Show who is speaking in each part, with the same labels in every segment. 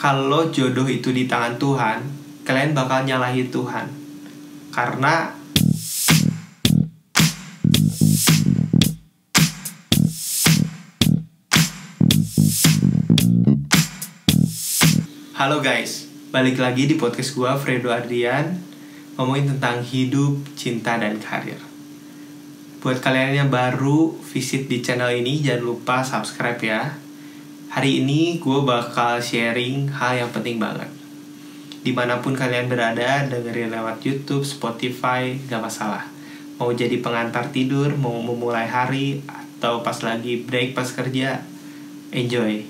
Speaker 1: kalau jodoh itu di tangan Tuhan, kalian bakal nyalahi Tuhan. Karena Halo guys, balik lagi di podcast gua Fredo Ardian ngomongin tentang hidup, cinta, dan karir. Buat kalian yang baru visit di channel ini, jangan lupa subscribe ya. Hari ini gue bakal sharing hal yang penting banget. Di mana pun kalian berada, dengerin lewat YouTube, Spotify, gak masalah. Mau jadi pengantar tidur, mau memulai hari, atau pas lagi break pas kerja, enjoy.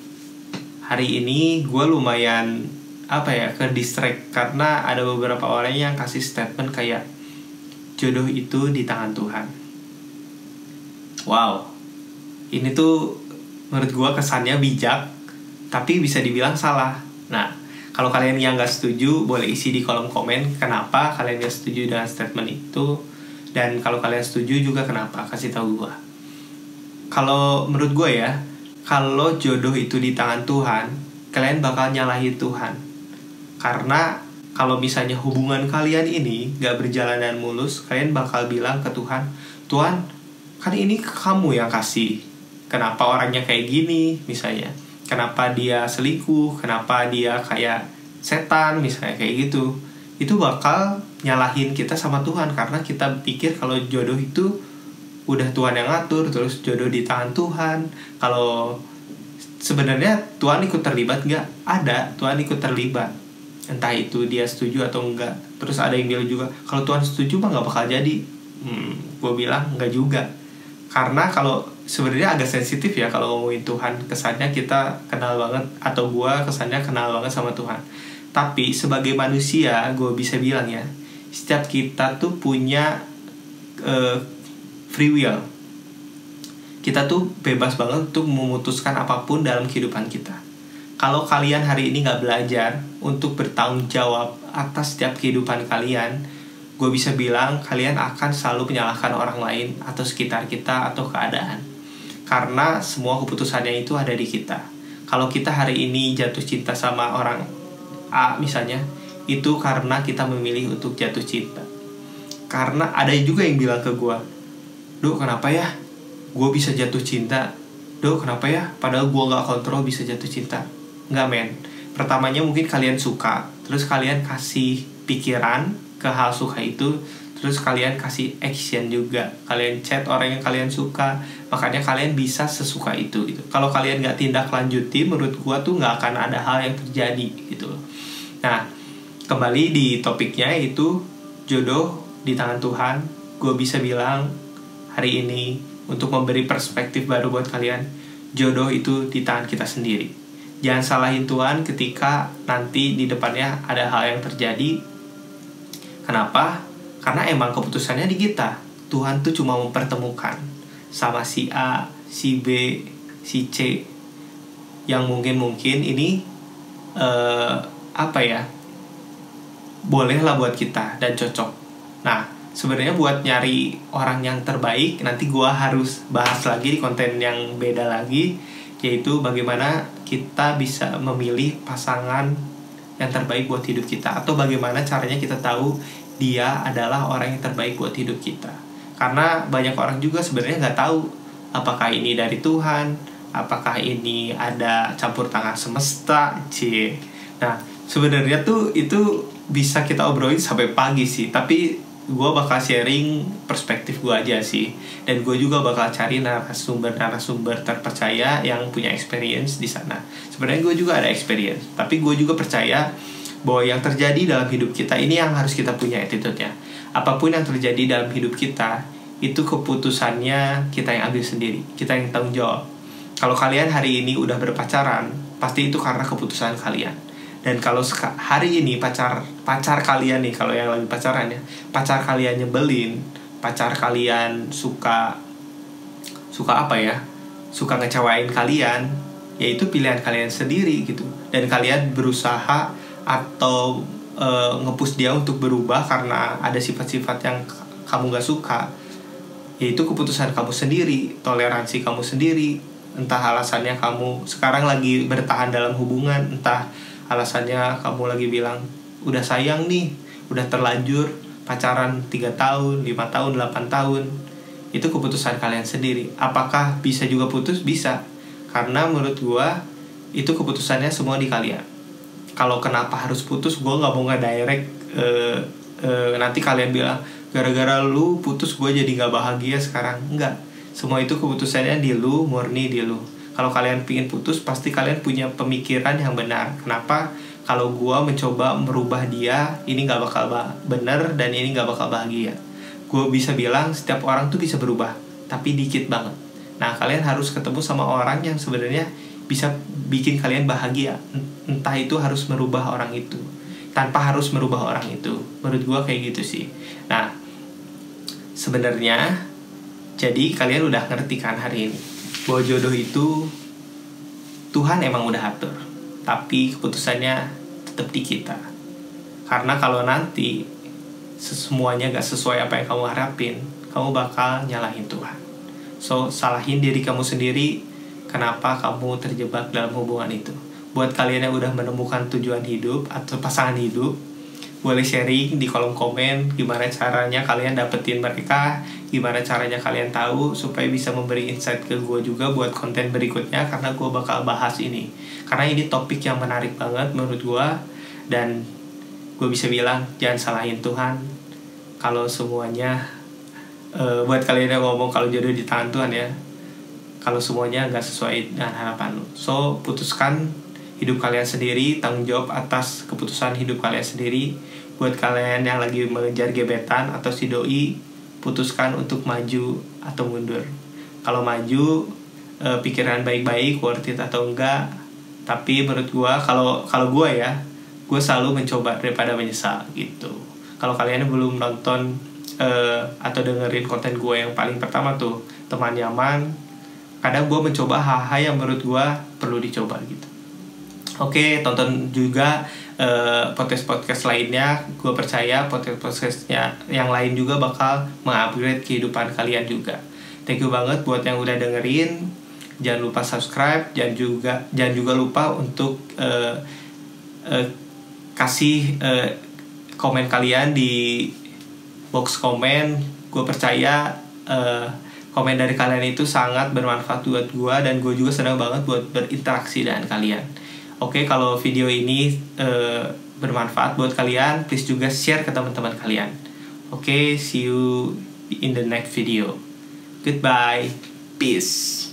Speaker 1: Hari ini gue lumayan apa ya ke distract karena ada beberapa orang yang kasih statement kayak jodoh itu di tangan Tuhan. Wow, ini tuh menurut gue kesannya bijak, tapi bisa dibilang salah. Nah, kalau kalian yang nggak setuju, boleh isi di kolom komen kenapa kalian nggak setuju dengan statement itu, dan kalau kalian setuju juga kenapa, kasih tahu gue. Kalau menurut gue ya, kalau jodoh itu di tangan Tuhan, kalian bakal nyalahi Tuhan. Karena kalau misalnya hubungan kalian ini gak berjalan dan mulus, kalian bakal bilang ke Tuhan, Tuhan, kan ini kamu yang kasih. Kenapa orangnya kayak gini, misalnya. Kenapa dia selingkuh, kenapa dia kayak setan, misalnya kayak gitu. Itu bakal nyalahin kita sama Tuhan karena kita pikir kalau jodoh itu udah Tuhan yang ngatur terus jodoh di tangan Tuhan. Kalau sebenarnya Tuhan ikut terlibat nggak? Ada Tuhan ikut terlibat. Entah itu dia setuju atau enggak terus ada yang bilang juga kalau Tuhan setuju mah nggak bakal jadi. Hmm, gue bilang nggak juga. Karena kalau sebenarnya agak sensitif ya kalau ngomongin Tuhan. Kesannya kita kenal banget atau gue kesannya kenal banget sama Tuhan. Tapi sebagai manusia gue bisa bilang ya setiap kita tuh punya uh, free will. Kita tuh bebas banget untuk memutuskan apa pun dalam kehidupan kita. Kalau kalian hari ini nggak belajar untuk bertanggung jawab atas setiap kehidupan kalian gue bisa bilang kalian akan selalu menyalahkan orang lain atau sekitar kita atau keadaan karena semua keputusannya itu ada di kita. Kalau kita hari ini jatuh cinta sama orang A misalnya itu karena kita memilih untuk jatuh cinta. Karena ada juga yang bilang ke gue Duh kenapa ya gue bisa jatuh cinta? Duh kenapa ya padahal gue gak kontrol bisa jatuh cinta? Nggak men. Pertamanya mungkin kalian suka Terus kalian kasih pikiran ke hal suka itu Terus kalian kasih action juga. Kalian chat orang yang kalian suka. Makanya kalian bisa sesuka itu gitu. Kalau kalian gak tindak lanjuti Menurut gue tuh gak akan ada hal yang terjadi gitu Nah kembali di topiknya itu Jodoh di tangan Tuhan. Gue bisa bilang hari ini untuk memberi perspektif baru buat kalian jodoh itu di tangan kita sendiri. Jangan salahin Tuhan ketika nanti di depannya ada hal yang terjadi. Kenapa karena emang keputusannya di kita. Tuhan tuh cuma mempertemukan sama si A si B si C. Yang mungkin mungkin ini uh, apa ya bolehlah buat kita dan cocok. Nah sebenarnya buat nyari orang yang terbaik nanti gue harus bahas lagi di konten yang beda lagi yaitu bagaimana kita bisa memilih pasangan yang terbaik buat hidup kita atau bagaimana caranya kita tahu dia adalah orang yang terbaik buat hidup kita. Karena banyak orang juga sebenarnya nggak tahu apakah ini dari Tuhan apakah ini ada campur tangan semesta c nah sebenarnya tuh itu bisa kita obrolin sampai pagi sih tapi gue bakal sharing perspektif gue aja sih. Dan gue juga bakal cari narasumber narasumber terpercaya yang punya experience di sana. Sebenarnya gue juga ada experience tapi gue juga percaya bahwa yang terjadi dalam hidup kita ini yang harus kita punya attitude-nya. Apa pun yang terjadi dalam hidup kita itu keputusannya kita yang ambil sendiri kita yang tanggung jawab. Kalau kalian hari ini udah berpacaran pasti itu karena keputusan kalian. Dan kalau hari ini pacar pacar kalian nih kalau yang lagi pacaran ya pacar kalian nyebelin pacar kalian suka suka apa ya suka ngecewain kalian ya itu pilihan kalian sendiri gitu. Dan kalian berusaha atau e, ngepus dia untuk berubah karena ada sifat-sifat yang kamu gak suka ya itu keputusan kamu sendiri toleransi kamu sendiri entah alasannya kamu sekarang lagi bertahan dalam hubungan entah alasannya kamu lagi bilang udah sayang nih udah terlanjur pacaran 3 tahun 5 tahun 8 tahun. Itu keputusan kalian sendiri. Apakah bisa juga putus? Bisa. Karena menurut gua itu keputusannya semua di kalian kalau kenapa harus putus gua nggak mau nggak direct uh, uh, nanti kalian bilang gara-gara lu putus gue jadi nggak bahagia sekarang. Enggak semua itu keputusannya di lu murni di lu. Kalau kalian pingin putus pasti kalian punya pemikiran yang benar. Kenapa? Kalau gue mencoba merubah dia ini nggak bakal bener dan ini nggak bakal bahagia. Gue bisa bilang setiap orang tuh bisa berubah tapi dikit banget. Nah kalian harus ketemu sama orang yang sebenarnya bisa bikin kalian bahagia entah itu harus merubah orang itu tanpa harus merubah orang itu. Menurut gue kayak gitu sih. Nah sebenarnya jadi kalian udah ngerti kan hari ini bahwa jodoh itu Tuhan emang udah atur tapi keputusannya tetap di kita. Karena kalau nanti semuanya gak sesuai apa yang kamu harapin kamu bakal nyalahin Tuhan. So salahin diri kamu sendiri kenapa kamu terjebak dalam hubungan itu buat kalian yang udah menemukan tujuan hidup atau pasangan hidup boleh sharing di kolom komen gimana caranya kalian dapetin mereka gimana caranya kalian tahu supaya bisa memberi insight ke gue juga buat konten berikutnya karena gue bakal bahas ini. Karena ini topik yang menarik banget menurut gue dan gue bisa bilang jangan salahin Tuhan. Kalau semuanya uh, buat kalian yang ngomong kalau jodoh di tangan Tuhan ya kalau semuanya nggak sesuai dengan harapan lo so putuskan hidup kalian sendiri, tanggung jawab atas keputusan hidup kalian sendiri. Buat kalian yang lagi mengejar gebetan atau si doi, putuskan untuk maju atau mundur. Kalau maju, e, pikiran baik-baik, worth it atau enggak. Tapi menurut gue, kalau kalau gue ya, gue selalu mencoba daripada menyesal gitu. Kalau kalian belum nonton e, atau dengerin konten gue yang paling pertama tuh, teman nyaman, kadang gue mencoba hal-hal yang menurut gue perlu dicoba gitu Oke, tonton juga uh, podcast-podcast lainnya. Gue percaya podcast-podcastnya yang lain juga bakal mengupgrade kehidupan kalian juga. Thank you banget buat yang udah dengerin. Jangan lupa subscribe, jangan juga jangan juga lupa untuk uh, uh, kasih uh, komen kalian di box komen. Gue percaya uh, komen dari kalian itu sangat bermanfaat buat gue dan gue juga senang banget buat berinteraksi dengan kalian. Oke, okay, kalau video ini uh, bermanfaat buat kalian, please juga share ke teman-teman kalian. Oke, okay, see you in the next video. Goodbye. Peace.